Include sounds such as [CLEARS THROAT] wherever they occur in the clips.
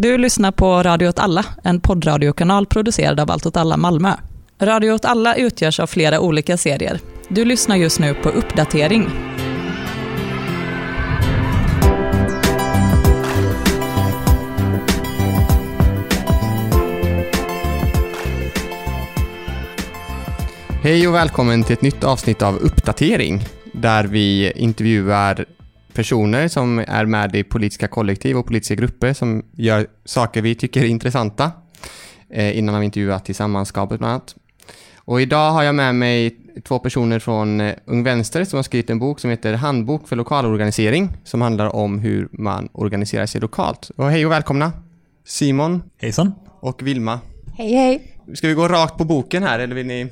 Du lyssnar på Radio åt alla, en poddradiokanal producerad av Allt åt alla Malmö. Radio åt alla utgörs av flera olika serier. Du lyssnar just nu på Uppdatering. Hej och välkommen till ett nytt avsnitt av Uppdatering, där vi intervjuar personer som är med i politiska kollektiv och politiska grupper som gör saker vi tycker är intressanta. Eh, innan har vi intervjuat Tillsammanskapet bland annat. Och idag har jag med mig två personer från eh, Ung Vänster som har skrivit en bok som heter Handbok för lokalorganisering som handlar om hur man organiserar sig lokalt. Och hej och välkomna! Simon Hejsan. och Vilma. Hej hej! Ska vi gå rakt på boken här eller vill ni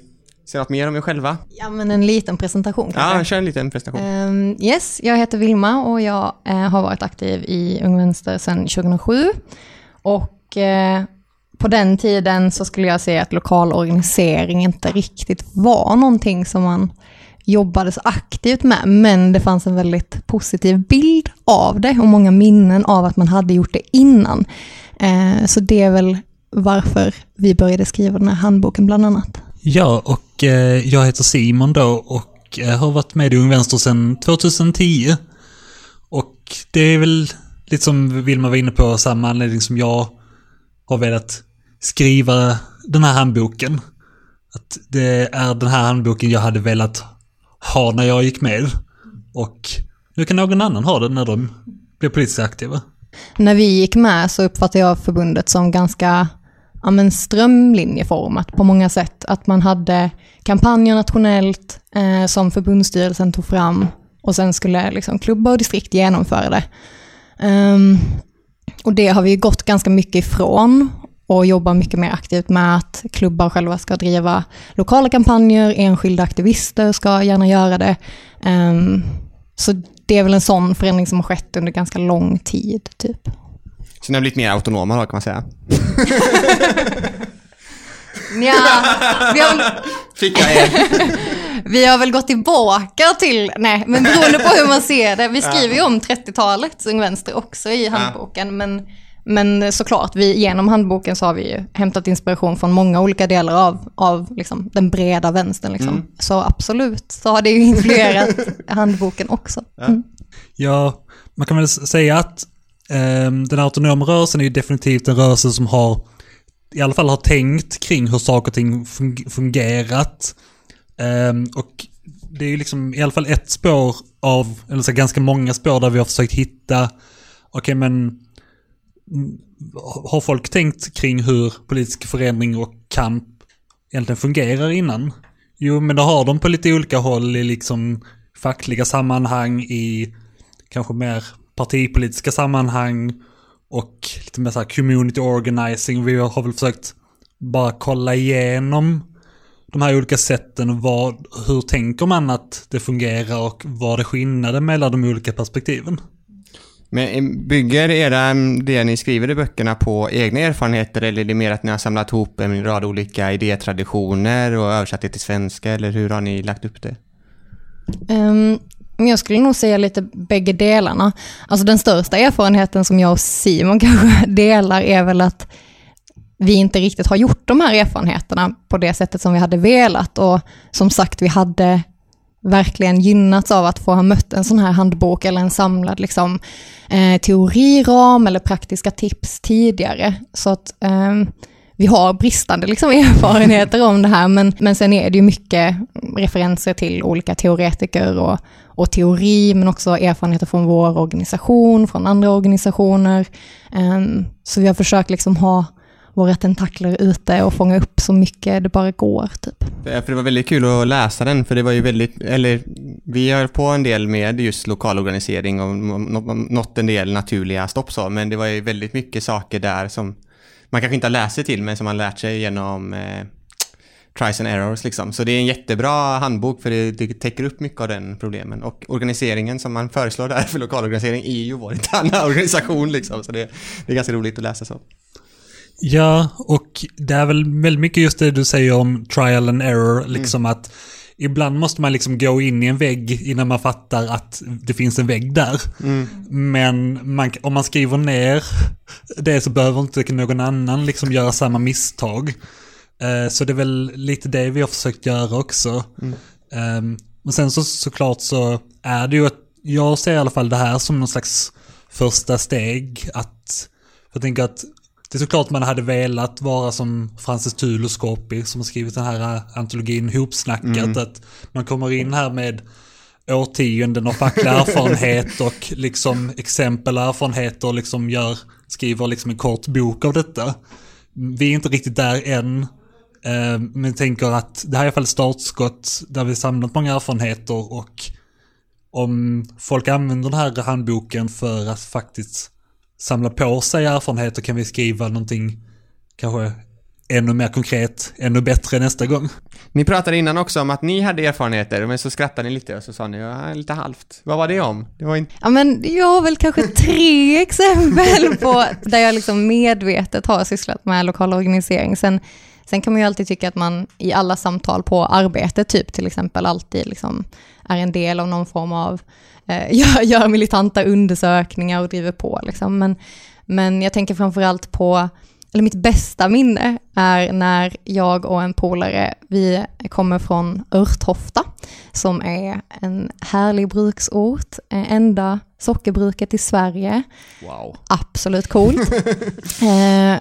säga något mer om er själva? Ja men en liten presentation kanske. Ja, kör en liten presentation. Ehm, yes, jag heter Vilma och jag eh, har varit aktiv i Ung Vänster sedan 2007. Och eh, på den tiden så skulle jag säga att lokal organisering inte riktigt var någonting som man jobbade så aktivt med, men det fanns en väldigt positiv bild av det och många minnen av att man hade gjort det innan. Eh, så det är väl varför vi började skriva den här handboken bland annat. Ja, och eh, jag heter Simon då och eh, har varit med i Ung Vänster sedan 2010. Och det är väl lite som Vilma var inne på, samma anledning som jag har velat skriva den här handboken. Att det är den här handboken jag hade velat ha när jag gick med. Och nu kan någon annan ha den när de blir politiskt aktiva. När vi gick med så uppfattade jag förbundet som ganska ja, men strömlinjeformat på många sätt. Att man hade kampanjer nationellt eh, som förbundsstyrelsen tog fram och sen skulle liksom, klubbar och distrikt genomföra det. Um, och det har vi ju gått ganska mycket ifrån och jobbar mycket mer aktivt med att klubbar själva ska driva lokala kampanjer, enskilda aktivister ska gärna göra det. Um, så det är väl en sån förändring som har skett under ganska lång tid, typ. Så ni har blivit mer autonoma då kan man säga. [LAUGHS] Ja, vi har, väl, Fick jag er. [LAUGHS] vi har väl gått tillbaka till, nej, men beroende på hur man ser det. Vi skriver ju om 30-talet, Ung Vänster, också i handboken. Men, men såklart, vi, genom handboken så har vi ju hämtat inspiration från många olika delar av, av liksom, den breda vänstern. Liksom. Så absolut, så har det ju influerat handboken också. Mm. Ja, man kan väl säga att Ehm, den autonoma rörelsen är ju definitivt en rörelse som har, i alla fall har tänkt kring hur saker och ting fungerat. Ehm, och det är ju liksom i alla fall ett spår av, eller så ganska många spår där vi har försökt hitta, okej men har folk tänkt kring hur politisk förändring och kamp egentligen fungerar innan? Jo, men det har de på lite olika håll i liksom fackliga sammanhang, i kanske mer partipolitiska sammanhang och lite mer så här community organizing. Vi har väl försökt bara kolla igenom de här olika sätten. Vad, hur tänker man att det fungerar och vad är skillnaden mellan de olika perspektiven? Men eh, bygger era, det ni skriver i böckerna på egna erfarenheter eller är det mer att ni har samlat ihop en rad olika idétraditioner och översatt det till svenska eller hur har ni lagt upp det? Um, men jag skulle nog säga lite bägge delarna. Alltså den största erfarenheten som jag och Simon [LAUGHS] kanske delar är väl att vi inte riktigt har gjort de här erfarenheterna på det sättet som vi hade velat. Och som sagt, vi hade verkligen gynnats av att få ha mött en sån här handbok eller en samlad liksom, eh, teoriram eller praktiska tips tidigare. Så att eh, vi har bristande liksom, [LAUGHS] erfarenheter om det här, men, men sen är det ju mycket referenser till olika teoretiker och, och teori, men också erfarenheter från vår organisation, från andra organisationer. Um, så vi har försökt liksom ha våra tentakler ute och fånga upp så mycket det bara går. Typ. För det var väldigt kul att läsa den för det var ju väldigt, eller vi har på en del med just lokalorganisering och nått en del naturliga stopp så, men det var ju väldigt mycket saker där som man kanske inte har läst sig till men som man lärt sig genom eh, tries and errors liksom. Så det är en jättebra handbok för det, det täcker upp mycket av den problemen. Och organiseringen som man föreslår där [LAUGHS] för lokalorganisering är ju vår interna [LAUGHS] organisation liksom. Så det, det är ganska roligt att läsa så. Ja, och det är väl väldigt mycket just det du säger om trial and error, liksom att ibland måste man liksom gå in i en vägg innan man fattar att det finns en vägg där. Men man, om man skriver ner det så behöver inte någon annan liksom göra samma misstag. Eh, så det är väl lite det vi har försökt göra också. Um, men sen så såklart så är det ju att jag ser i alla fall det här som någon slags första steg. Att, jag tänker att det är såklart man hade velat vara som Francis Tuloskopi som har skrivit den här antologin Hopsnackat. Att man kommer in här med årtionden av facklig erfarenhet [LAUGHS] och liksom exempel och erfarenheter och liksom gör, skriver liksom en kort bok av detta. Vi är inte riktigt där än. Eh, Men tänker att det här är i alla fall startskott där vi samlat många erfarenheter och om folk använder den här handboken för att faktiskt samla på sig erfarenheter kan vi skriva någonting kanske ännu mer konkret, ännu bättre nästa gång. Ni pratade innan också om att ni hade erfarenheter, men så skrattade ni lite och så sa ni ja, lite halvt. Vad var det om? Det var inte... Ja, men jag har väl kanske tre [LAUGHS] exempel på där jag liksom medvetet har sysslat med lokal organisering. Sen, sen kan man ju alltid tycka att man i alla samtal på arbetet, typ till exempel, alltid liksom är en del av någon form av, eh, [LAUGHS] gör, gör militanta undersökningar och driver på. Liksom. Men, men jag tänker framförallt på, eller mitt bästa minne är när jag och en polare, vi kommer från Örtofta, som är en härlig bruksort, eh, enda sockerbruket i Sverige. Wow. Absolut coolt. [LAUGHS] eh,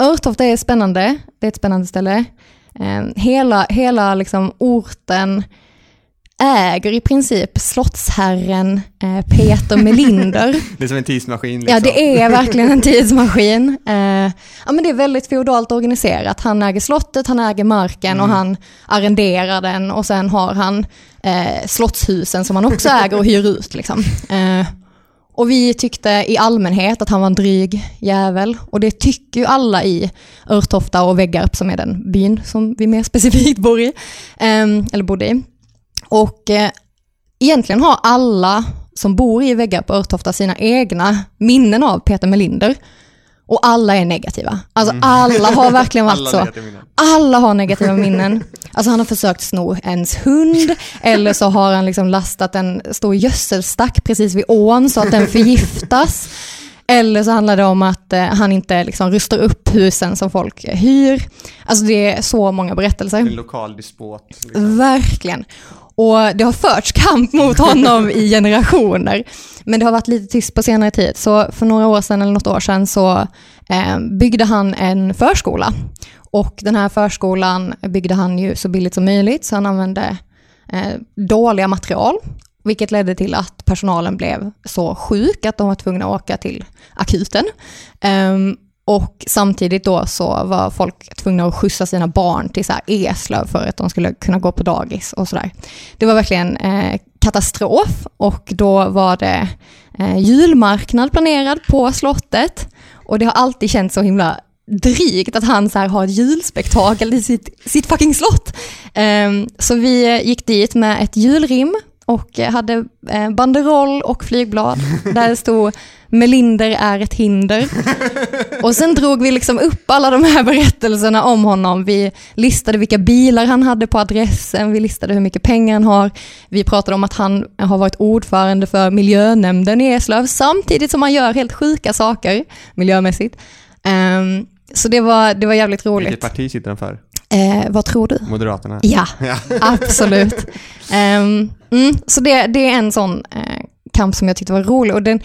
Örtofta är spännande, det är ett spännande ställe. Eh, hela hela liksom orten äger i princip slottsherren eh, Peter Melinder. [LAUGHS] Det är som en tidsmaskin liksom. Ja, det är [LAUGHS] verkligen en tidsmaskin. Eh, ja, men det är väldigt feodalt organiserat. Han äger slottet, han äger marken och han arrenderar den och sen har han eh, slottshusen som han också [LAUGHS] äger och hyr ut. Liksom. Eh, och vi tyckte i allmänhet att han var en dryg jävel. Och det tycker ju alla i Örtofta och Väggarp som är den byn som vi mer specifikt bor i. Eh, eller bodde i. Och eh, egentligen har alla som bor i väggar på Örtofta sina egna minnen av Peter Melinder. Och alla är negativa. Alltså alla har [LAUGHS] verkligen varit Alla så. Alla har negativa minnen. Alltså han har försökt sno ens hund, eller så har han liksom lastat en stor gödselstack precis vid ån så att den förgiftas. Eller så handlar det om att eh, han inte liksom rustar upp husen som folk hyr. Alltså det är så många berättelser. En lokal despot. Liksom. Verkligen. Och det har förts kamp [LAUGHS] mot honom i generationer. Men det har varit lite tyst på senare tid. Så för några år sedan eller något år sedan så eh, byggde han en förskola. Och den här förskolan byggde han ju så billigt som möjligt. Så han använde eh, dåliga material. Vilket ledde till att personalen blev så sjuk att de var tvungna att åka till akuten. Ehm, och samtidigt då så var folk tvungna att skjutsa sina barn till så här Eslöv för att de skulle kunna gå på dagis och sådär. Det var verkligen eh, katastrof och då var det eh, julmarknad planerad på slottet och det har alltid känts så himla drygt att han så här har ett julspektakel i sitt, sitt fucking slott. Ehm, så vi eh, gick dit med ett julrim och hade eh, banderoll och flygblad där det stod Melinder är ett hinder. [LAUGHS] Och sen drog vi liksom upp alla de här berättelserna om honom. Vi listade vilka bilar han hade på adressen, vi listade hur mycket pengar han har. Vi pratade om att han har varit ordförande för miljönämnden i Eslöv samtidigt som han gör helt sjuka saker miljömässigt. Ehm, så det var, det var jävligt roligt. Vilket parti sitter han för? Eh, vad tror du? Moderaterna? Ja, [LAUGHS] Ja. absolut. [LAUGHS] Ehm, mm, så det, det är en sån eh, kamp som jag tyckte var rolig. Och den,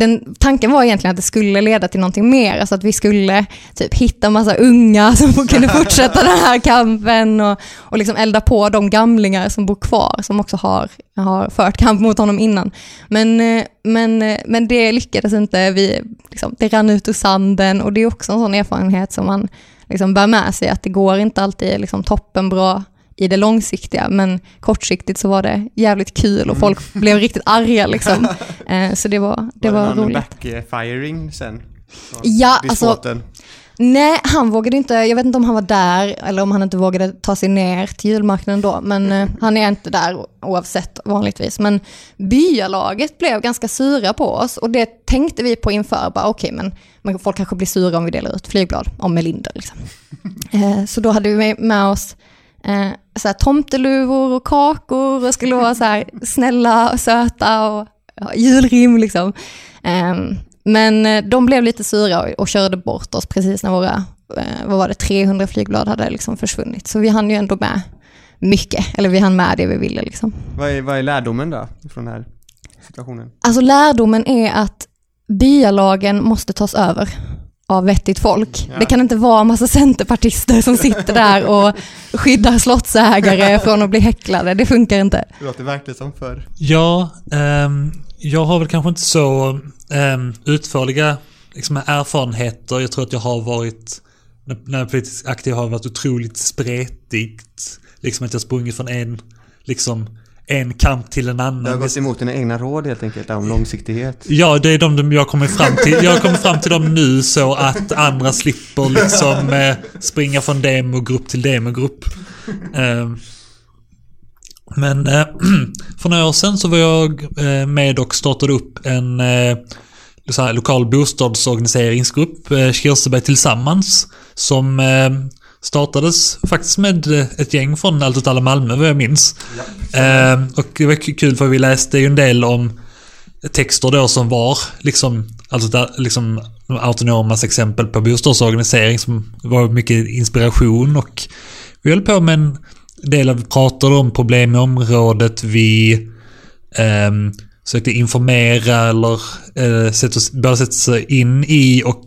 den, tanken var egentligen att det skulle leda till någonting mer, alltså att vi skulle typ hitta massa unga [LAUGHS] som kunde [LAUGHS] fortsätta den här kampen och, och liksom elda på de gamlingar som bor kvar, som också har, har fört kamp mot honom innan. Men, eh, men, eh, men det lyckades inte, vi, liksom, det rann ut ur sanden och det är också en sån erfarenhet som man liksom bär med sig, att det går inte alltid liksom toppenbra i det långsiktiga, men kortsiktigt så var det jävligt kul och folk blev riktigt arga liksom. [LAUGHS] Eh, så det var, det var, var det roligt. backfiring sen? Ja, alltså-? Nej, han vågade inte, jag vet inte om han var där eller om han inte vågade ta sig ner till julmarknaden då, men eh, han är inte där oavsett vanligtvis. Men byalaget blev ganska sura på oss och det tänkte vi på inför, bara okej men, men folk kanske blir sura om vi delar ut flygblad om Melinder liksom. [LAUGHS] Eh, så då hade vi med oss eh, så här, tomteluvor och kakor och skulle vara så här snälla och söta och ja, julrim liksom. Eh, men de blev lite sura och, och körde bort oss precis när våra, eh, vad var det, 300 flygblad hade liksom försvunnit. Så vi hann ju ändå med mycket, eller vi hann med det vi ville liksom. Vad är, vad är lärdomen då från den här situationen? Alltså lärdomen är att byalagen måste tas över av vettigt folk. Ja. Det kan inte vara en massa centerpartister som sitter där och skyddar slottsägare från att bli häcklade. Det funkar inte. Det låter verkligen som förr. Ja, ehm, jag har väl kanske inte så ehm, utförliga liksom, erfarenheter. Jag tror att jag har varit, när när jag är politiskt aktiv har jag varit otroligt spretigt. Liksom att jag sprungit från en, liksom, en kamp till en Du har annan. gått emot dina egna råd helt enkelt, om långsiktighet. Ja, det är de jag kommer fram till. Jag kommit fram till dem nu så att andra slipper liksom eh, springa från demogrupp till demogrupp. Eh, men eh, [CLEARS THROAT] för några år sedan så var jag eh, med och startade upp en här, lokal bostadsorganiseringsgrupp, eh, Kirseberg Tillsammans, som startades faktiskt med eh, ett gäng från Allt åt alla Malmö vad jag minns. Eh, och det var kul för vi läste ju en del om texter då som var liksom, alltså liksom autonomas exempel på bostadsorganisering som var mycket inspiration och vi höll på med en del av, vi pratade om problem i området, vi ehm, sökte informera eller eh, sätta, oss- börja sätta sig in i och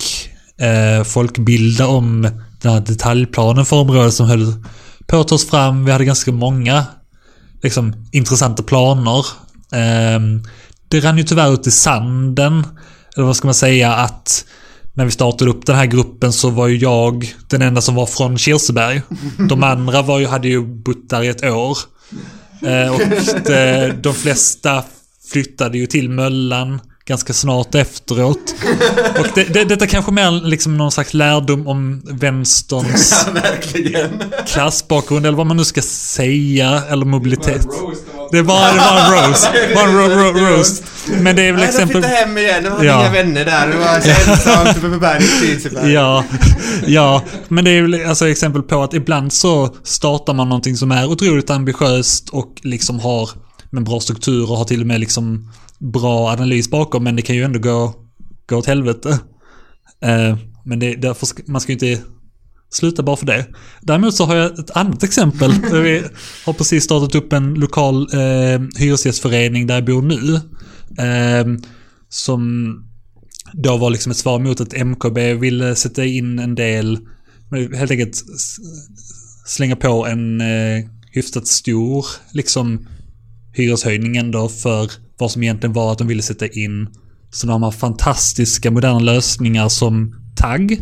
eh, folkbilda om den här detaljplanen för området som höll på att tas fram. Vi hade ganska många liksom, intressanta planer. Ehm, det rann ju tyvärr ut i sanden. Eller vad ska man säga att när vi startade upp den här gruppen så var ju jag den enda som var från Kirseberg. De andra var ju, hade ju bott där i ett år. Eh, och de, de flesta flyttade ju till Möllan ganska snart efteråt. [LAUGHS] Och det, det, detta kanske mer liksom någon slags lärdom om vänsterns verkligen. klassbakgrund eller vad man nu ska säga, eller mobilitet. Det var, det var en roast. [LAUGHS] Det var en ro, ro, roast. Men det är väl Nej, exempel... Jag hem igen, jag hade Ja. inga vänner där. Det var ensamt på berget. Ja, [LAUGHS] ja, men det är väl alltså exempel på att ibland så startar man någonting som är otroligt ambitiöst och liksom har en bra struktur och har till och med liksom bra analys bakom, men det kan ju ändå gå, gå åt helvete. Eh, men det, därför ska, man ska ju inte sluta bara för det. Däremot så har jag ett annat exempel. [LAUGHS] Vi har precis startat upp en lokal eh, hyresgästförening där jag bor nu. Eh, som då var liksom ett svar mot att MKB ville sätta in en del, helt enkelt slänga på en eh, hyfsat stor liksom hyreshöjning ändå för vad som egentligen var att de ville sätta in sådana här fantastiska moderna lösningar som tagg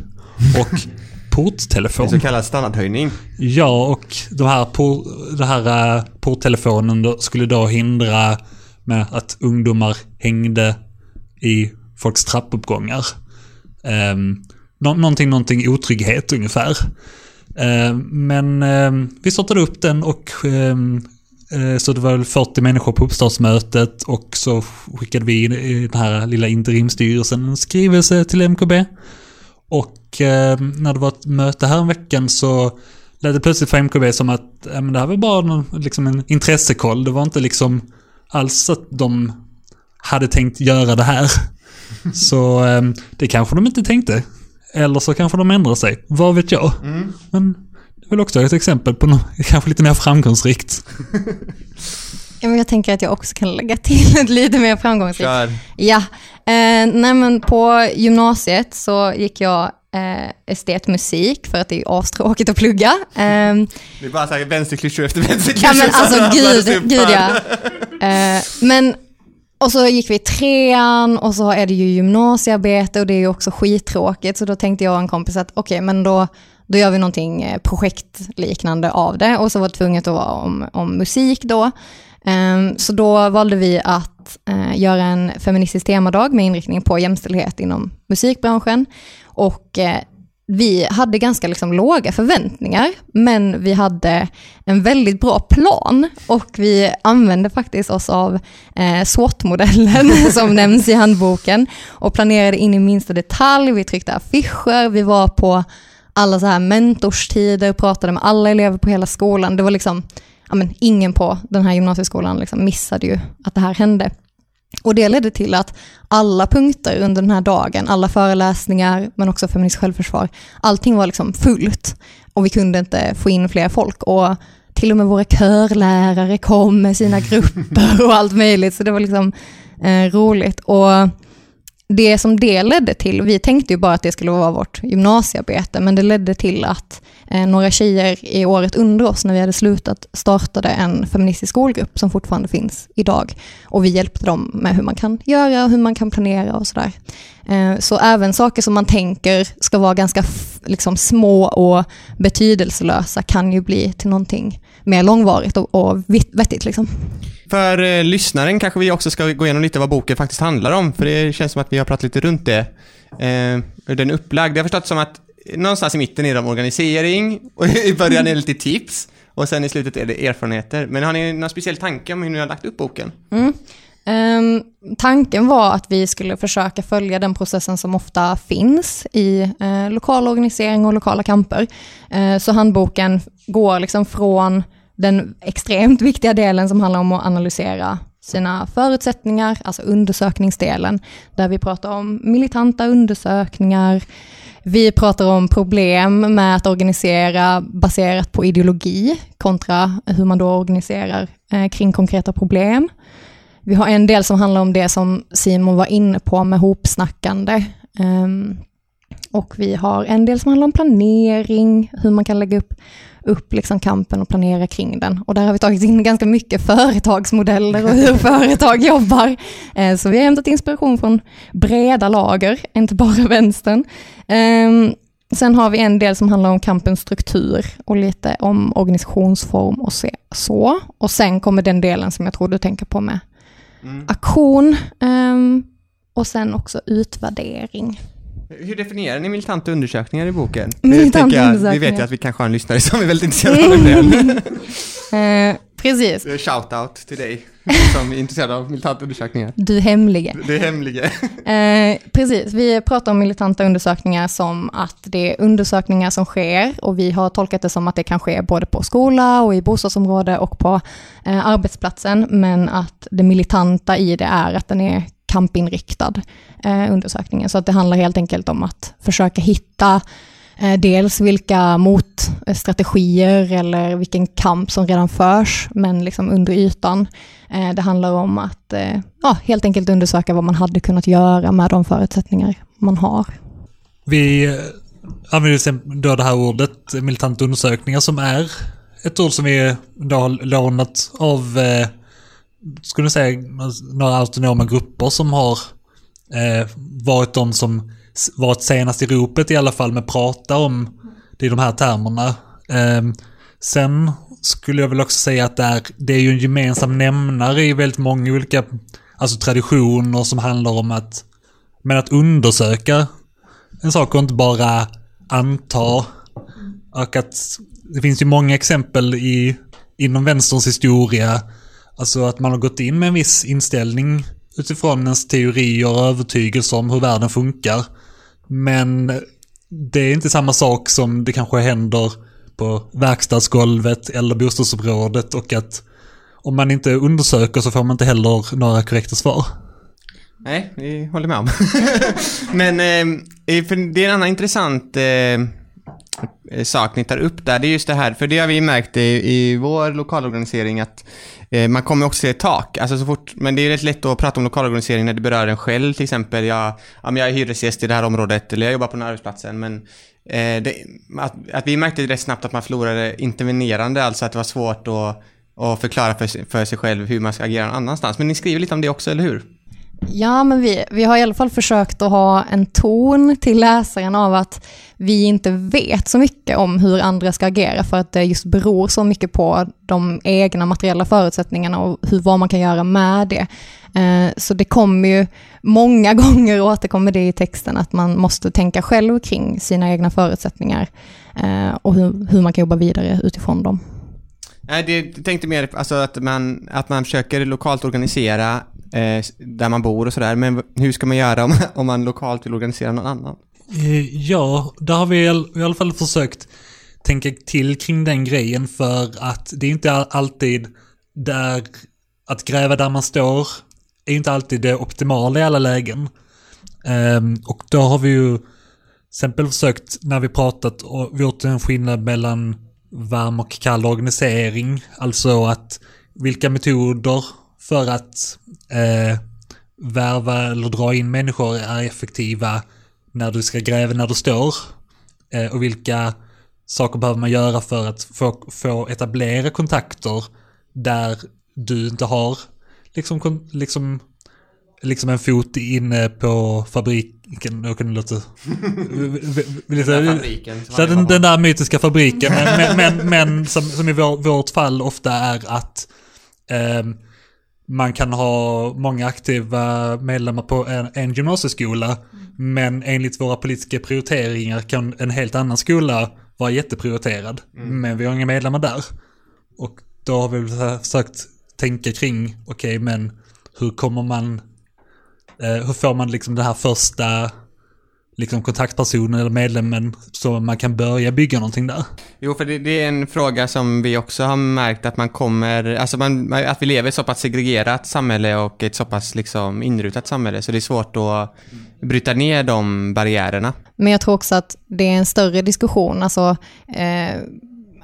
och [LAUGHS] porttelefon. En så kallad standardhöjning. Ja, och de här por, den här uh, porttelefonen då skulle då hindra med att ungdomar hängde i folks trappuppgångar. Um, nå, någonting, någonting otrygghet ungefär. Ehm, men ehm, vi startade upp den och eh, så det var väl 40 människor på uppstartsmötet och så skickade vi in i den här lilla interimstyrelsen en skrivelse till MKB. Och eh, när det var ett möte här en veckan så lät det plötsligt för MKB som att eh, men det här var bara någon, liksom en intressekoll. Det var inte liksom alls att de hade tänkt göra det här. [LAUGHS] Så eh, det kanske de inte tänkte. Eller så kanske de ändrar sig. Vad vet jag? Men det är väl också ett exempel på något [LAUGHS] kanske lite mer framgångsrikt. Ja, men jag tänker att jag också kan lägga till ett lite mer framgångsrikt. Kör. Ja, eh, nej men på gymnasiet så gick jag eh, estetmusik för att det är astråkigt att plugga. Eh, Det är bara så här vänsterklyschor efter vänsterklyschor. ja men alltså gud, gud ja. Eh, men, och så gick vi i trean och så är det ju gymnasiearbete och det är ju också skittråkigt. Så då tänkte jag och en kompis att okej, men då, då gör vi någonting eh, projektliknande av det. Och så var det tvunget att vara om, om musik då. Ehm, så då valde vi att eh, göra en feministisk temadag med inriktning på jämställdhet inom musikbranschen. Och eh, vi hade ganska liksom låga förväntningar, men vi hade en väldigt bra plan och vi använde faktiskt oss av eh, SWOT-modellen [LAUGHS] som nämns i handboken och planerade in i minsta detalj. Vi tryckte affischer, vi var på alla så här mentorstider, pratade med alla elever på hela skolan. Det var liksom, ja men ingen på den här gymnasieskolan liksom missade ju att det här hände. Och det ledde till att alla punkter under den här dagen, alla föreläsningar, men också feministiskt självförsvar, allting var liksom fullt. Och vi kunde inte få in fler folk. Och till och med våra körlärare kom med sina [LAUGHS] grupper och allt möjligt. Så det var liksom eh, roligt. Och det som det ledde till, vi tänkte ju bara att det skulle vara vårt gymnasiearbete, men det ledde till att eh, några tjejer i året under oss, när vi hade slutat, startade en feministisk skolgrupp som fortfarande finns idag. Och vi hjälpte dem med hur man kan göra och hur man kan planera och sådär. Eh, så även saker som man tänker ska vara ganska liksom, små och betydelselösa kan ju bli till någonting mer långvarigt och, och vettigt. Liksom. För eh, lyssnaren kanske vi också ska gå igenom lite vad boken faktiskt handlar om, för det känns som att vi har pratat lite runt det. Eh, hur den är upplagd. Jag har förstått som att någonstans i mitten är det om organisering, [LAUGHS] och i början är det lite tips, och sen i slutet är det erfarenheter. Men har ni någon speciell tanke om hur ni har lagt upp boken? Mm. Um, tanken var att vi skulle försöka följa den processen som ofta finns i eh, uh, lokal organisering och lokala kamper. Uh, så handboken går liksom från den extremt viktiga delen som handlar om att analysera sina förutsättningar, alltså undersökningsdelen, där vi pratar om militanta undersökningar, vi pratar om problem med att organisera baserat på ideologi kontra hur man då organiserar eh, kring konkreta problem. Vi har en del som handlar om det som Simon var inne på med hopsnackande. Ehm, och vi har en del som handlar om planering, hur man kan lägga upp upp liksom kampen och planera kring den. Och där har vi tagit in ganska mycket företagsmodeller och hur [LAUGHS] företag jobbar. Eh, så vi har hämtat inspiration från breda lager, inte bara vänstern. Ehm, sen har vi en del som handlar om kampens struktur och lite om organisationsform och så. Och sen kommer den delen som jag tror du tänker på med mm. aktion ehm, och sen också utvärdering. Hur definierar ni militanta undersökningar i boken? Militanta jag, undersökningar. Vi vet ju att vi kanske har en lyssnare som är väldigt intresserad av [LAUGHS] det. eh, precis. Shout-out till dig [LAUGHS] som är intresserad av militanta undersökningar. Du hemlige. Du hemlige. [LAUGHS] eh, precis, vi pratar om militanta undersökningar som att det är undersökningar som sker och vi har tolkat det som att det kan ske både på skola och i bostadsområde och på eh, arbetsplatsen, men att det militanta i det är att den är kampinriktad eh, undersökningen. Så att det handlar helt enkelt om att försöka hitta eh, dels vilka motstrategier eller vilken kamp som redan förs, men liksom under ytan. Eh, det handlar om att eh, ja, helt enkelt undersöka vad man hade kunnat göra med de förutsättningar man har. Vi eh, använder då det här ordet militanta undersökningar som är ett ord som vi då har lånat av eh, skulle säga några autonoma grupper som har eh, varit de som varit senast i ropet i alla fall med prata om det i de här termerna. Eh, sen skulle jag väl också säga att det är, det är ju en gemensam nämnare i väldigt många olika alltså traditioner som handlar om att, men att undersöka en sak och inte bara anta. Och att det finns ju många exempel i, inom vänsterns historia Alltså att man har gått in med en viss inställning utifrån ens teorier och övertygelse om hur världen funkar. Men det är inte samma sak som det kanske händer på verkstadsgolvet eller bostadsområdet och att om man inte undersöker så får man inte heller några korrekta svar. Nej, vi håller med om. [LAUGHS] Men eh, för det är en annan intressant eh, Eh, sak ni tar upp där. Det är just det här, för det har vi märkt i, i vår lokalorganisering att Eh, man kommer också till ett tak, alltså så fort, men det är rätt lätt att prata om lokalorganisering när det berör en själv till exempel. Jag, ja, jag är hyresgäst i det här området eller jag jobbar på den här arbetsplatsen men eh, det, att, att, vi märkte rätt snabbt att man förlorade intervenerande, alltså att det var svårt att, att förklara för, för sig själv hur man ska agera någon annanstans. Men ni skriver lite om det också, eller hur? Ja, men vi, vi har i alla fall försökt att ha en ton till läsaren av att vi inte vet så mycket om hur andra ska agera för att det just beror så mycket på de egna materiella förutsättningarna och hur, vad man kan göra med det. Eh, så det kommer ju många [LAUGHS] gånger återkommer det i texten att man måste tänka själv kring sina egna förutsättningar eh, och hur, hur man kan jobba vidare utifrån dem. Nej, det tänkte mer alltså att man, att man försöker lokalt organisera eh, där man bor och sådär. Men hur ska man göra om, [LAUGHS] om man lokalt vill organisera någon annan? Eh, Ja, där har vi i alla fall försökt tänka till kring den grejen för att det är inte alltid där, att gräva där man står är inte alltid det optimala i alla lägen. Ehm, och då har vi ju till exempel försökt när vi pratat och gjort en skillnad mellan varm och kall organisering. Alltså att vilka metoder för att eh, värva eller dra in människor är effektiva när du ska gräva när du står. Eh, och vilka saker behöver man göra för att få, få etablera kontakter där du inte har liksom, liksom, liksom en fot inne på fabriken. Jag kunde låta... lite, fabriken så alla den, den där mytiska fabriken, men, men, men, men som, som i vår, vårt fall ofta är att ehm, man kan ha många aktiva medlemmar på en, en gymnasieskola, men enligt våra politiska prioriteringar kan en helt annan skola vara jätteprioriterad, men vi har inga medlemmar där. Och då har vi försökt tänka kring, okej men hur kommer man, eh, hur får man liksom den här första liksom kontaktpersonen eller medlemmen så man kan börja bygga någonting där. Jo, för det, det är en fråga som vi också har märkt att man kommer, alltså man, att vi lever i ett så pass segregerat samhälle och ett så pass liksom inrutat samhälle så det är svårt att bryta ner de barriärerna. Men jag tror också att det är en större diskussion, alltså eh,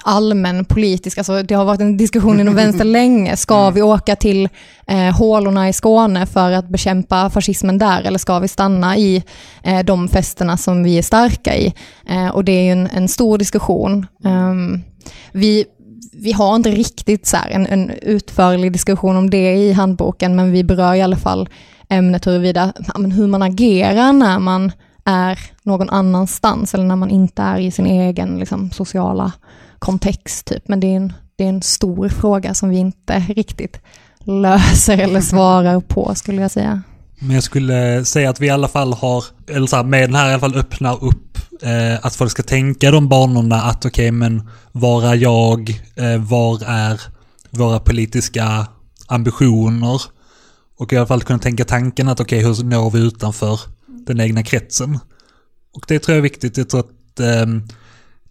allmän politisk, alltså det har varit en diskussion inom vänster [LAUGHS] länge. Ska vi åka till eh, hålorna i Skåne för att bekämpa fascismen där eller ska vi stanna i eh, de festerna som vi är starka i? Eh, och det är ju en, en stor diskussion. Ehm, vi, vi har inte riktigt så en, en utförlig diskussion om det i handboken, men vi berör i alla fall ämnet huruvida, hur man agerar när man är någon annanstans eller när man inte är i sin egen liksom, sociala kontext. Typ. Men det är, en, det är en stor fråga som vi inte riktigt löser eller svarar på skulle jag säga. Men jag skulle säga att vi i alla fall har, eller så här, med den här i alla fall öppnar upp eh, att folk ska tänka de banorna att okej men var är jag, eh, var är våra politiska ambitioner? Och i alla fall kunna tänka tanken att okej hur når vi utanför den egna kretsen? Och det tror jag är viktigt, jag tror att eh,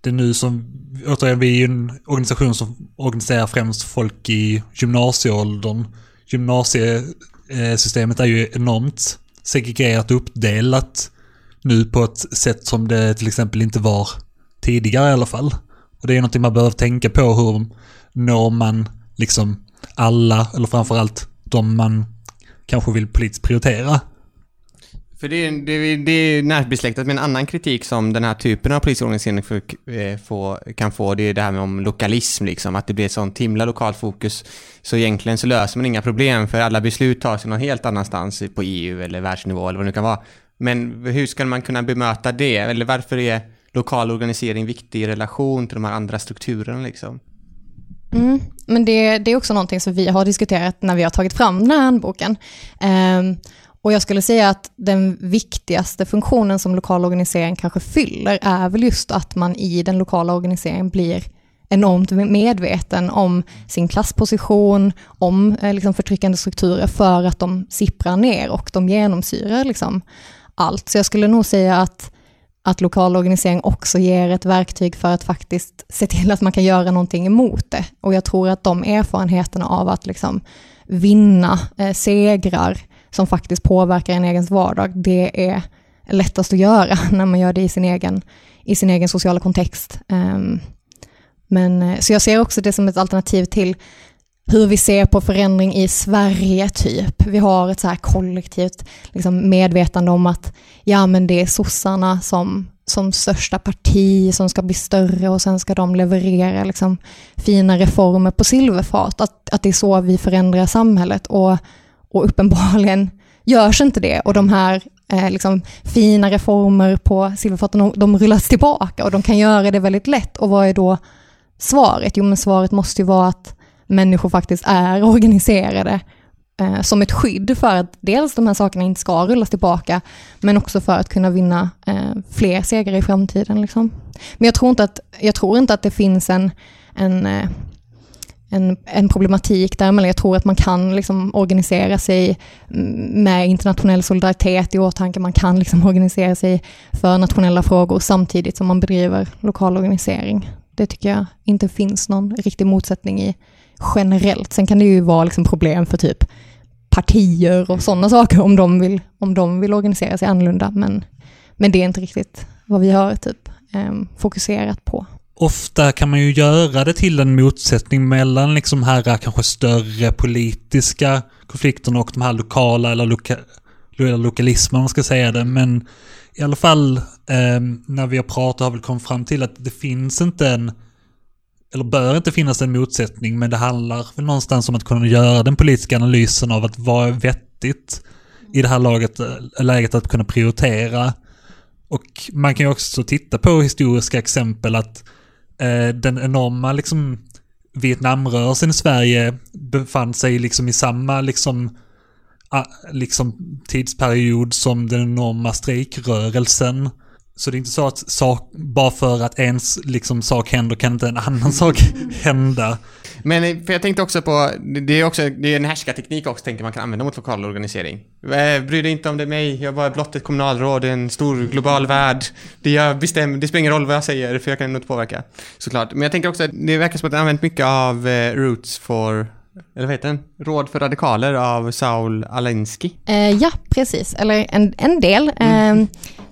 det är nu som, återigen vi är ju en organisation som organiserar främst folk i gymnasieåldern. Gymnasiesystemet är ju enormt segregerat och uppdelat nu på ett sätt som det till exempel inte var tidigare i alla fall. Och det är någonting man behöver tänka på, hur når man liksom alla, eller framförallt de man kanske vill politiskt prioritera. För det, är- det, är- det är närbesläktat med en annan kritik som den här typen av polisorganisering för, eh, kan få. Det är det här med om lokalism, liksom. Att det blir ett sånt himla lokalt fokus. Så egentligen så löser man inga problem för alla beslut tas någon helt annanstans på EU eller världsnivå eller vad det nu kan vara. Men hur ska man kunna bemöta det? Eller varför är lokal organisering viktig i relation till de här andra strukturerna liksom? Mm. Men det, det är också någonting som vi har diskuterat när vi har tagit fram den här handboken. Ehm, och jag skulle säga att den viktigaste funktionen som lokal organisering kanske fyller är väl just att man i den lokala organiseringen blir enormt medveten om sin klassposition, om eh, liksom förtryckande strukturer för att de sipprar ner och de genomsyrar liksom allt. Så jag skulle nog säga att att lokal organisering också ger ett verktyg för att faktiskt se till att man kan göra någonting emot det. Och jag tror att de erfarenheterna av att liksom vinna eh, segrar som faktiskt påverkar en egen vardag, det är lättast att göra [LAUGHS] när man gör det i sin egen, i sin egen sociala kontext. Ehm, men, eh, så jag ser också det som ett alternativ till hur vi ser på förändring i Sverige, typ. Vi har ett så här kollektivt liksom, medvetande om att ja, men det är sossarna som, som största parti som ska bli större och sen ska de leverera liksom, fina reformer på silverfat. Att, att det är så vi förändrar samhället och, och uppenbarligen görs inte det. Och de här eh, liksom, fina reformer på silverfaten, de, de rullas tillbaka och de kan göra det väldigt lätt. Och vad är då svaret? Jo, men svaret måste ju vara att människor faktiskt är organiserade eh, som ett skydd för att dels de här sakerna inte ska rullas tillbaka, men också för att kunna vinna eh, fler segrar i framtiden. Liksom. Men jag tror inte att, jag tror inte att det finns en, en, eh, en, en problematik där, men jag tror att man kan liksom organisera sig med internationell solidaritet i åtanke. Man kan liksom organisera sig för nationella frågor samtidigt som man bedriver lokal organisering. Det tycker jag inte finns någon riktig motsättning i generellt. Sen kan det ju vara liksom problem för typ partier och sådana saker om de vill, om de vill organisera sig annorlunda. Men, men det är inte riktigt vad vi har typ, ehm, fokuserat på ofta kan man ju göra det till en motsättning mellan liksom här kanske större politiska konflikterna och de här lokala eller loka, lokalismen, om man ska säga det. Men i alla fall eh, när vi har pratat har vi kommit fram till att det finns inte en, eller bör inte finnas en motsättning, men det handlar väl någonstans om att kunna göra den politiska analysen av att vad är vettigt i det här laget, eh, läget att kunna prioritera. Och man kan ju också titta på historiska exempel att eh, den enorma liksom Vietnamrörelsen i Sverige befann sig liksom i samma liksom, a, liksom tidsperiod som den enorma strejkrörelsen. Så det är inte så att sak, bara för att en liksom, sak händer kan inte en annan [LAUGHS] sak hända. Men eh, för jag tänkte också på, det är också, det är en härskarteknik också tänker man kan använda mot lokal organisering. Eh, bry dig inte om det är mig, jag är bara blott ett kommunalråd i en stor global värld. Det jag bestämmer, det spelar ingen roll vad jag säger för jag kan inte påverka. Såklart. Men jag tänker också att det verkar som att det använt mycket av eh, Roots for eller vad heter den? Råd för radikaler av Saul Alinsky. Eh, ja, precis. Eller en, en del. Mm. Eh,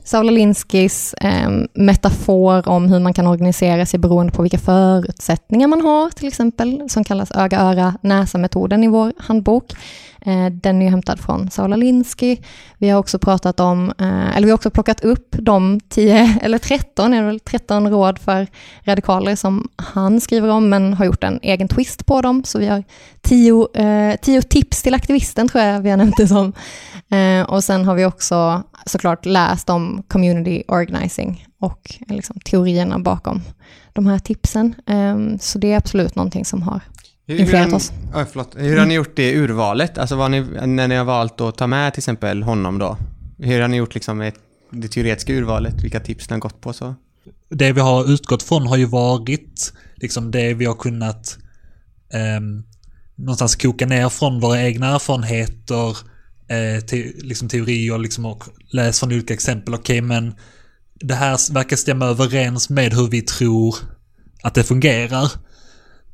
Saul Alinskis eh, metafor om hur man kan organisera sig beroende på vilka förutsättningar man har, till exempel, som kallas öga, öra, näsa-metoden i vår handbok. Eh, den är ju hämtad från Saula Linsky. Vi har också pratat om, eh, eller vi har också plockat upp de 10 [LAUGHS] eller 13, är det väl 13 råd för radikaler som han skriver om, men har gjort en egen twist på dem. Så vi har 10, eh, tips till aktivisten, tror jag vi har nämnt det som. Eh, och sen har vi också såklart läst om community organizing och liksom teorierna bakom de här tipsen. Så det är absolut någonting som har influerat oss. Oh, förlåt. Hur har ni gjort det urvalet? Alltså vad ni, när ni har valt att ta med till exempel honom då? Hur har ni gjort liksom det teoretiska urvalet? Vilka tips ni har gått på så? Det vi har utgått från har ju varit liksom det vi har kunnat eh, någonstans koka ner från våra egna erfarenheter, eh, Eh, te, liksom teorier liksom och läst från olika exempel. Okej, okay, men det här verkar stämma överens med hur vi tror att det fungerar.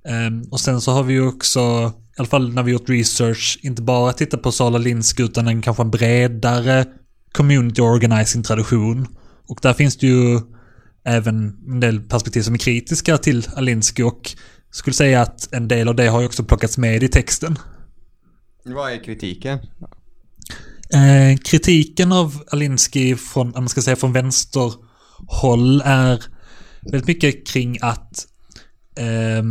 Um, och sen så har vi ju också, i alla fall när vi gjort research, inte bara tittat på Sala Linsk utan en kanske en bredare community organizing tradition. Och där finns det ju även en del perspektiv som är kritiska till Alinsky och skulle säga att en del av det har ju också plockats med i texten. Vad är kritiken? Eh, kritiken av Alinsky från, man ska säga från vänsterhåll är väldigt mycket kring att eh,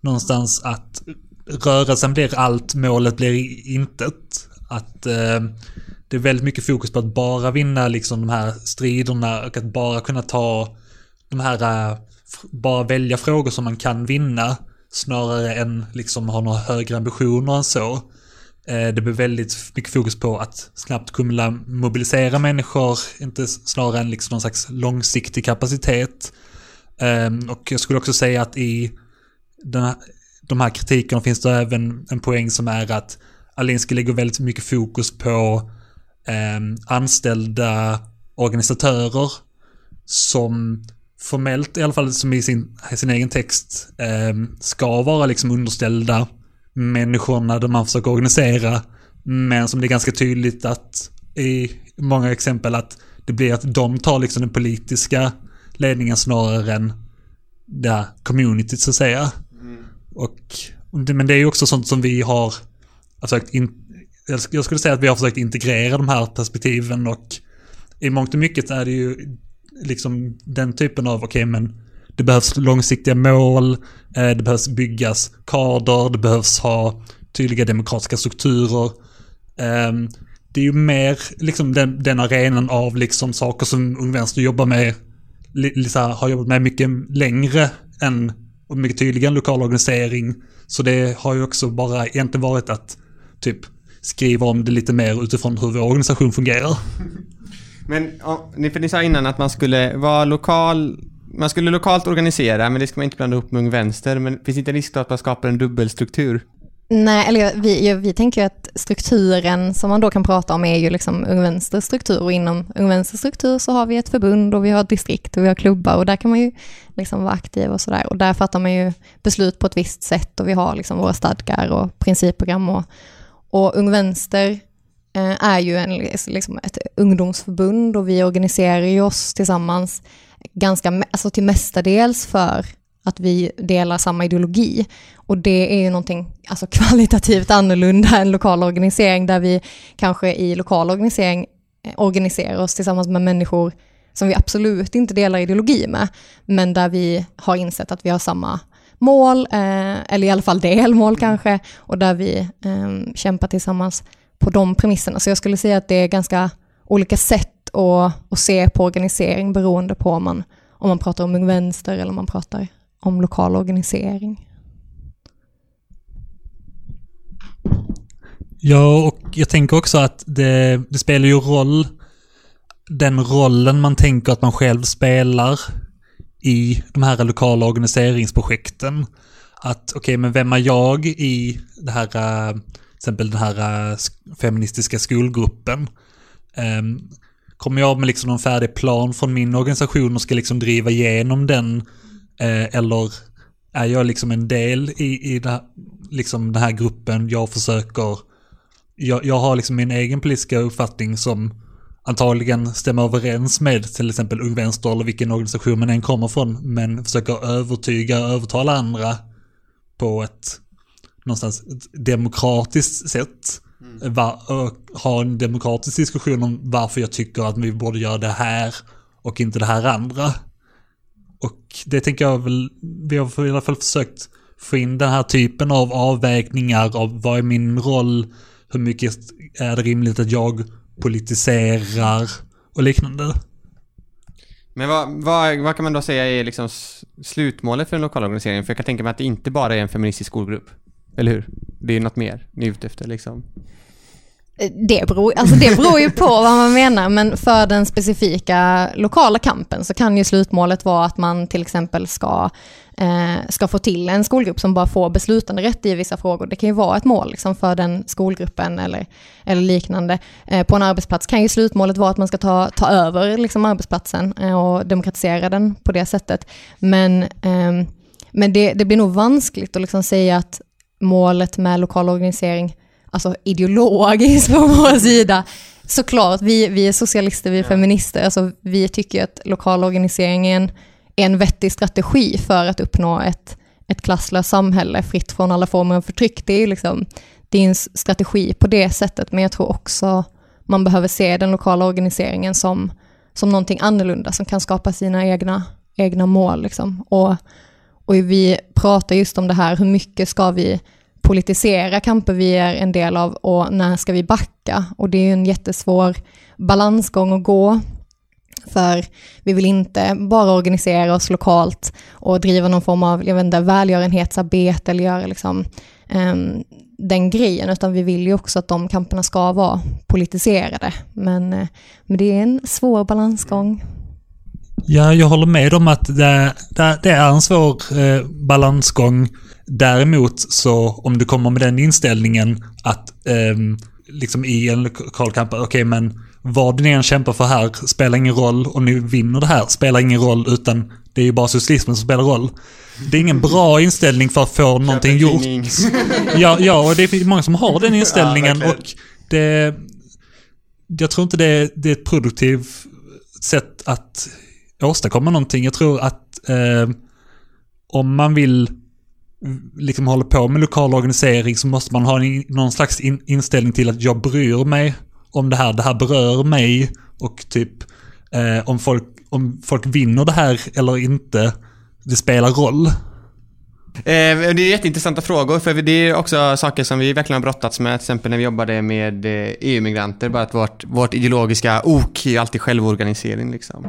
någonstans att rörelsen blir allt, målet blir intet. Att eh, det är väldigt mycket fokus på att bara vinna liksom de här striderna och att bara kunna ta de här, eh, bara välja frågor som man kan vinna snarare än liksom ha några högre ambitioner än så. Eh, det blir väldigt mycket fokus på att snabbt kunna mobilisera människor, inte snarare än liksom någon slags långsiktig kapacitet. Ehm, och jag skulle också säga att i den här, de här kritikerna finns det även en poäng som är att Alinsky lägger väldigt mycket fokus på ehm, anställda organisatörer som formellt, i alla fall som i sin, sin egen text, ehm, ska vara liksom underställda människorna där man försöker organisera. Men som det är ganska tydligt att i många exempel att det blir att de tar liksom den politiska ledningen snarare än det här communityt så att säga. Och, men det är ju också sånt som vi har försökt in, jag skulle säga att vi har försökt integrera de här perspektiven och i mångt och mycket är det ju liksom den typen av, okej okay, men det behövs långsiktiga mål, eh, det behövs byggas kader, det behövs ha tydliga demokratiska strukturer. Ehm, det är ju mer liksom den, den arenan av liksom saker som Ung Vänster jobbar med, har jobbat med mycket längre än och mycket tydligare än lokal organisering. Så det har ju också bara egentligen varit att typ skriva om det lite mer utifrån hur vår organisation fungerar. [LAUGHS] Men, för ni sa innan att man skulle vara lokal man skulle lokalt organisera, men det ska man inte blanda ihop med Ung Vänster. Men finns det inte en risk då att man skapar en dubbelstruktur? Nej, eller vi, vi tänker ju att strukturen som man då kan prata om är ju liksom Ung Vänsters struktur och inom Ung Vänsters struktur så har vi ett förbund och vi har ett distrikt och vi har klubbar och där kan man ju liksom vara aktiv och sådär och där fattar man ju beslut på ett visst sätt och vi har liksom våra stadgar och principprogram och, och Ung Vänster eh, är ju en, liksom ett ungdomsförbund och vi organiserar ju oss tillsammans ganska, alltså till mestadels för att vi delar samma ideologi. Och det är ju någonting alltså [LAUGHS] kvalitativt annorlunda än lokal organisering där vi kanske i lokal organisering eh, organiserar oss tillsammans med människor som vi absolut inte delar ideologi med, men där vi har insett att vi har samma mål, eh, eller i alla fall delmål kanske, och där vi eh, kämpar tillsammans på de premisserna. Så jag skulle säga att det är ganska olika sätt att, att se på organisering beroende på om man, om man pratar om Ung Vänster eller om man pratar om lokal organisering. Ja, och jag tänker också att det, det spelar ju roll, den rollen man tänker att man själv spelar i de här lokala organiseringsprojekten. Att okej, okay, men vem är jag i det här, eh, till exempel den här eh, feministiska skolgruppen? Ehm, Kommer jag med liksom någon färdig plan från min organisation och ska liksom driva igenom den Eh, eller är jag liksom en del i, i det, liksom den här gruppen? Jag försöker, jag, jag har liksom min egen politiska uppfattning som antagligen stämmer överens med till exempel Ung Vänster eller vilken organisation man än kommer från. Men försöker övertyga och övertala andra på ett någonstans ett demokratiskt sätt. Mm. Ha en demokratisk diskussion om varför jag tycker att vi borde göra det här och inte det här andra. Och det tänker jag väl, vi har i alla fall försökt få in den här typen av avvägningar av vad är min roll, hur mycket är det rimligt att jag politiserar och liknande. Men vad, vad, vad kan man då säga är liksom slutmålet för den lokala organiseringen? För jag kan tänka mig att det inte bara är en feministisk skolgrupp. Eller hur? Det är ju något mer ni är ute efter liksom. Eh, det beror, alltså det beror ju på vad man menar, men för den specifika lokala kampen så kan ju slutmålet vara att man till exempel ska, eh, ska få till en skolgrupp som bara får beslutande rätt i vissa frågor. Det kan ju vara ett mål liksom, för den skolgruppen eller, eller liknande. Eh, på en arbetsplats kan ju slutmålet vara att man ska ta, ta över liksom, arbetsplatsen eh, och demokratisera den på det sättet. Men, ehm, men det, det blir nog vanskligt att liksom säga att målet med lokal organisering alltså ideologiskt [LAUGHS] på vår sida. Såklart, vi, vi är socialister, vi är feminister, alltså vi tycker att lokal organisering är en, är en vettig strategi för att uppnå ett, ett klasslöst samhälle fritt från alla former av förtryck. Det är, liksom, det är en strategi på det sättet, men jag tror också man behöver se den lokala organiseringen som, som någonting annorlunda som kan skapa sina egna, egna mål. Liksom. Och, och vi pratar just om det här, hur mycket ska vi politisera kamper vi är en del av och när ska vi backa? Och det är en jättesvår balansgång att gå. För vi vill inte bara organisera oss lokalt och driva någon form av jag vet inte, välgörenhetsarbete eller göra liksom, um, den grejen, utan vi vill ju också att de kamperna ska vara politiserade. Men, uh, men det är en svår balansgång. Ja, jag håller med om att det, det, det är en svår eh, balansgång. Däremot så om du kommer med den inställningen att eh, liksom i en lokal kamp, okej okay, men vad ni än kämpar för här spelar ingen roll och ni vinner det här spelar ingen roll utan det är ju bara socialismen som spelar roll. Det är ingen bra inställning för att få någonting gjort. [LAUGHS] ja, ja, och det är många som har den [LAUGHS] inställningen ja, och det... Jag tror inte det, det är ett produktivt sätt att åstadkomma någonting. Jag tror att eh, om man vill liksom hålla på med lokal organisering så måste man ha en, någon slags in, inställning till att jag bryr mig om det här, det här berör mig och typ eh, om, folk, om folk vinner det här eller inte, det spelar roll. Eh, det är jätteintressanta frågor, för det är också saker som vi verkligen har brottats med, till exempel när vi jobbade med eh, EU-migranter, bara att vårt, vårt ideologiska ok är alltid självorganisering liksom.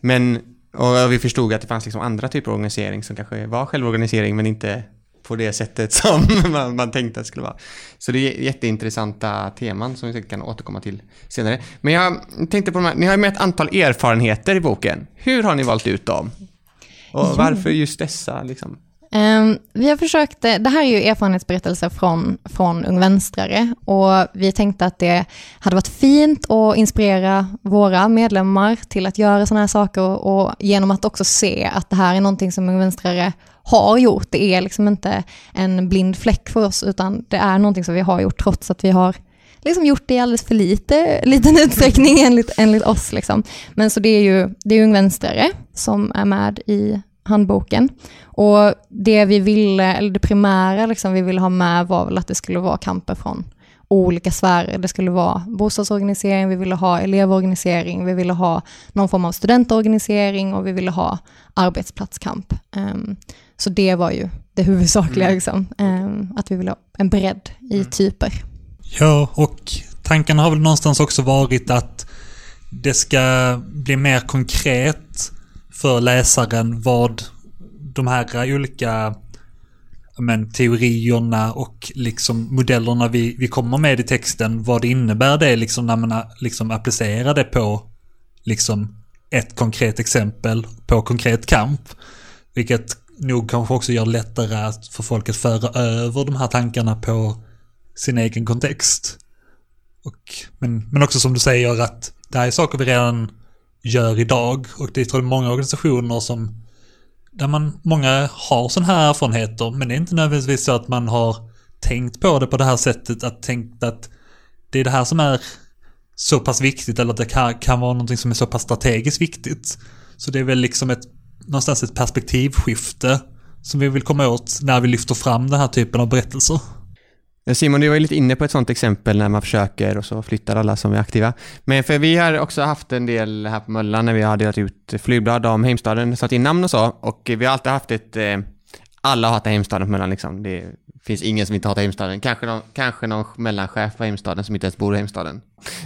Men, och vi förstod att det fanns liksom andra typer av organisering som kanske var självorganisering men inte på det sättet [LAUGHS] som man, man tänkte att det skulle vara. Så det är jätteintressanta teman som vi säkert kan återkomma till senare. Men jag tänkte på de här, ni har ju med ett antal erfarenheter i boken. Hur har ni valt ut dem? Och varför just dessa liksom? Ehm, vi har försökt, eh, det här är ju erfarenhetsberättelser från, från Ung Vänstrare och vi tänkte att det hade varit fint att inspirera våra medlemmar till att göra sådana här saker och, och genom att också se att det här är någonting som Ung Vänstrare har gjort. Det är liksom inte en blind fläck för oss utan det är någonting som vi har gjort trots att vi har liksom gjort det i alldeles för lite, liten [LAUGHS] utsträckning enligt, enligt oss. Liksom. Men så det är ju det är Ung Vänstrare som är med i handboken. Och det vi ville, eller det primära liksom vi ville ha med var väl att det skulle vara kamper från olika sfärer. Det skulle vara bostadsorganisering, vi ville ha elevorganisering, vi ville ha någon form av studentorganisering och vi ville ha arbetsplatskamp. Ehm, så det var ju det huvudsakliga, Mm. liksom, ehm, att vi ville ha en bredd i typer. Ja, och tanken har väl någonstans också varit att det ska bli mer konkret för läsaren vad de här olika men, teorierna och liksom modellerna vi, vi kommer med i texten, vad det innebär det liksom när man liksom applicerar det på liksom ett konkret exempel på konkret kamp. Vilket nog kanske också gör det lättare att för folk att föra över de här tankarna på sin egen kontext. Och, men, men också som du säger att det här är saker vi redan gör idag och det är tror jag många organisationer som där man, många har sådana här erfarenheter men det är inte nödvändigtvis så att man har tänkt på det på det här sättet att tänkt att det är det här som är så pass viktigt eller att det kan, kan vara någonting som är så pass strategiskt viktigt. Så det är väl liksom ett, någonstans ett perspektivskifte som vi vill komma åt när vi lyfter fram den här typen av berättelser. Eh, Simon, du var ju lite inne på ett sånt exempel när man försöker och så flyttar alla som är aktiva. Men för vi har också haft en del här på Möllan när vi har delat ut eh, flygblad om Heimstaden, satt in namn och så. Och vi har alltid haft ett... Eh, alla hatar Heimstaden på Möllan liksom. Det finns ingen som inte hatar Heimstaden. Kanske någon, kanske någon mellanchef på Heimstaden som inte ens bor i Heimstaden.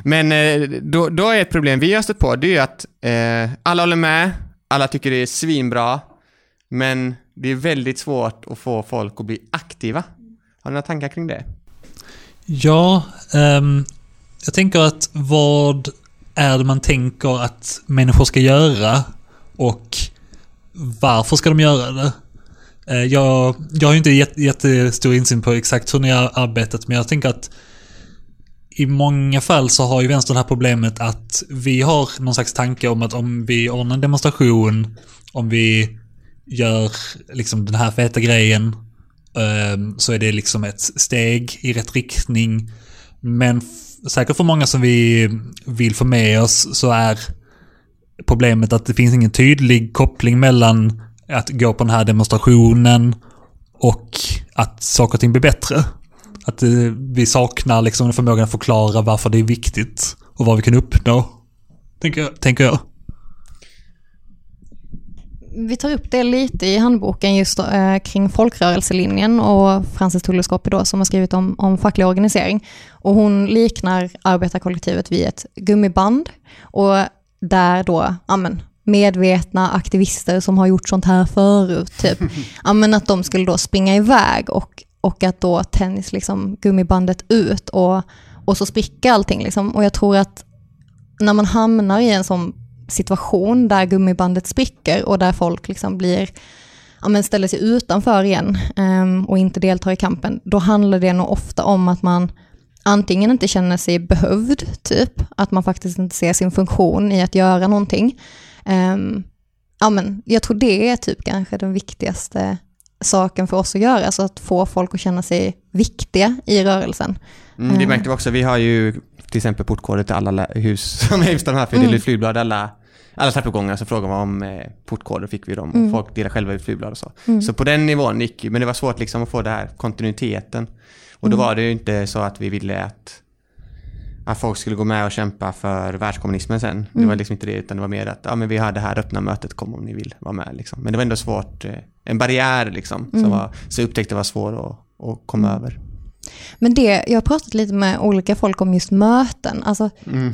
Men eh, då, då är ett problem vi har stött på, det är ju att eh, alla håller med, alla tycker det är svinbra, men det är väldigt svårt att få folk att bli aktiva. Har du några tankar kring det? Ja, um, jag tänker att vad är det man tänker att människor ska göra och varför ska de göra det? Eh, jag, jag har ju inte jätte, jättestor insyn på exakt hur ni har arbetat, men jag tänker att i många fall så har ju vänstern det här problemet att vi har någon slags tanke om att om vi ordnar en demonstration, om vi gör liksom den här feta grejen, Ehm, så är det liksom ett steg i rätt riktning. Men säkert för många som vi vill få med oss så är problemet att det finns ingen tydlig koppling mellan att gå på den här demonstrationen och att saker och ting blir bättre. Att eh, vi saknar liksom förmågan att förklara varför det är viktigt och vad vi kan uppnå. Tänker jag. Tänker jag. Vi tar upp det lite i handboken just eh, kring folkrörelselinjen och Frances Tulleskopi då som har skrivit om, om facklig organisering. Och hon liknar arbetarkollektivet vid ett gummiband och där då, ja men, medvetna aktivister som har gjort sånt här förut, typ, [LAUGHS] ja men att de skulle då springa iväg och, och att då tennis liksom gummibandet ut och, och så spricker allting liksom. Och jag tror att när man hamnar i en sån situation där gummibandet spricker och där folk liksom blir, ja men ställer sig utanför igen ehm, och inte deltar i kampen, då handlar det nog ofta om att man antingen inte känner sig behövd, typ, att man faktiskt inte ser sin funktion i att göra någonting. Ehm, ja men jag tror det är typ kanske den viktigaste saken för oss att göra, alltså att få folk att känna sig viktiga i rörelsen. Mm, det märkte vi också. Vi har ju till exempel portkoder till alla hus [LAUGHS] som är Heimstaden här, för Mm. delar ut flygblad alla, alla trappuppgångar så frågar man om eh, portkoder fick vi dem och Mm. folk delar själva ut flygblad och så. Mm. Så på den nivån gick ju, men det var svårt liksom att få den här kontinuiteten. Och då Mm. var det ju inte så att vi ville att, att folk skulle gå med och kämpa för världskommunismen sen. Det Mm. var liksom inte det, utan det var mer att ja, men vi har det här öppna mötet, kom om ni vill vara med. Liksom. Men det var ändå svårt, eh, en barriär liksom, som Mm. var, så jag upptäckte var svår att, att komma Mm. över. Men det, jag har pratat lite med olika folk om just möten, alltså Mm.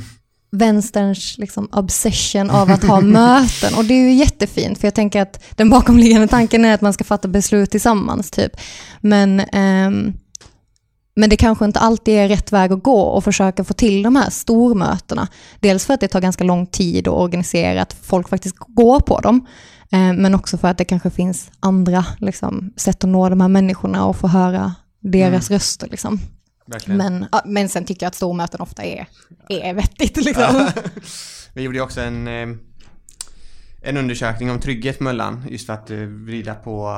Vänsterns liksom obsession av att ha [LAUGHS] möten. Och det är ju jättefint, för jag tänker att den bakomliggande tanken är att man ska fatta beslut tillsammans, typ. Men, ehm, Men det kanske inte alltid är rätt väg att gå och försöka få till de här stormötena. Dels för att det tar ganska lång tid att organisera, att folk faktiskt går på dem. Eh, men också för att det kanske finns andra liksom, sätt att nå de här människorna och få höra deras Mm. röster. Liksom. Verkligen. Men, men sen tycker jag att stormöten ofta är, är vettigt. Liksom. [LAUGHS] Vi gjorde ju också en, eh, en undersökning om trygghet Möllan just för att eh, vrida på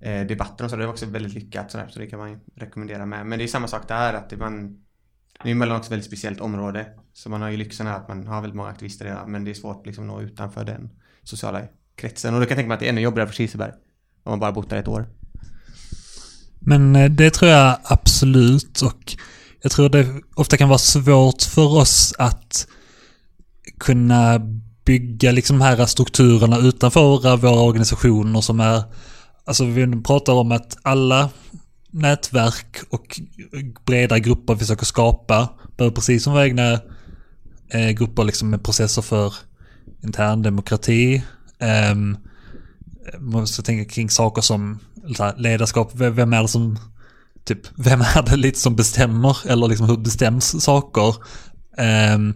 eh, debatten och så. Det var också väldigt lyckat sådär, så det kan man rekommendera med. Men det är samma sak där att man nu är Möllan också ett väldigt speciellt område. Så man har ju lyxen här att man har väldigt många aktivister redan men det är svårt liksom att nå utanför den sociala kretsen. Och då kan jag tänka mig att det är ännu jobbigare för Kiseberg. Om man bara bott där ett år. Men eh, det tror jag absolut och jag tror det ofta kan vara svårt för oss att kunna bygga liksom de här strukturerna utanför våra organisationer som är, alltså vi pratar om att alla nätverk och breda grupper vi försöker skapa behöver precis som våra egna eh, grupper liksom med processer för intern demokrati. eh, måste tänka kring saker som här, ledarskap, vem är det som typ, vem är det lite som bestämmer eller liksom hur bestäms saker? Ehm,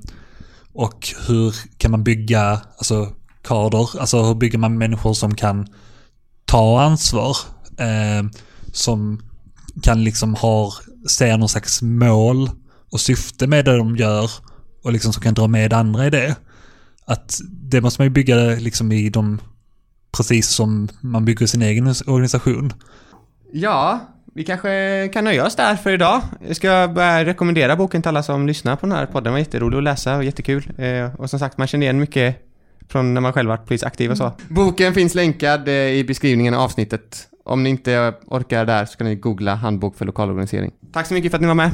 och hur kan man bygga, alltså kader, alltså hur bygger man människor som kan ta ansvar? Ehm, som kan liksom ha, se någon slags mål och syfte med det de gör och liksom som kan dra med andra i det. Att det måste man ju bygga liksom i de, precis som man bygger sin egen organisation. Ja, vi kanske kan nöja oss där för idag. Jag ska börja rekommendera boken till alla som lyssnar på den här podden. Den var jätterolig att läsa och jättekul. Eh, och som sagt, man känner igen mycket från när man själv varit politiskt aktiv och så. Boken finns länkad eh, i beskrivningen av avsnittet. Om ni inte orkar där så kan ni googla handbok för lokalorganisering. Tack så mycket för att ni var med.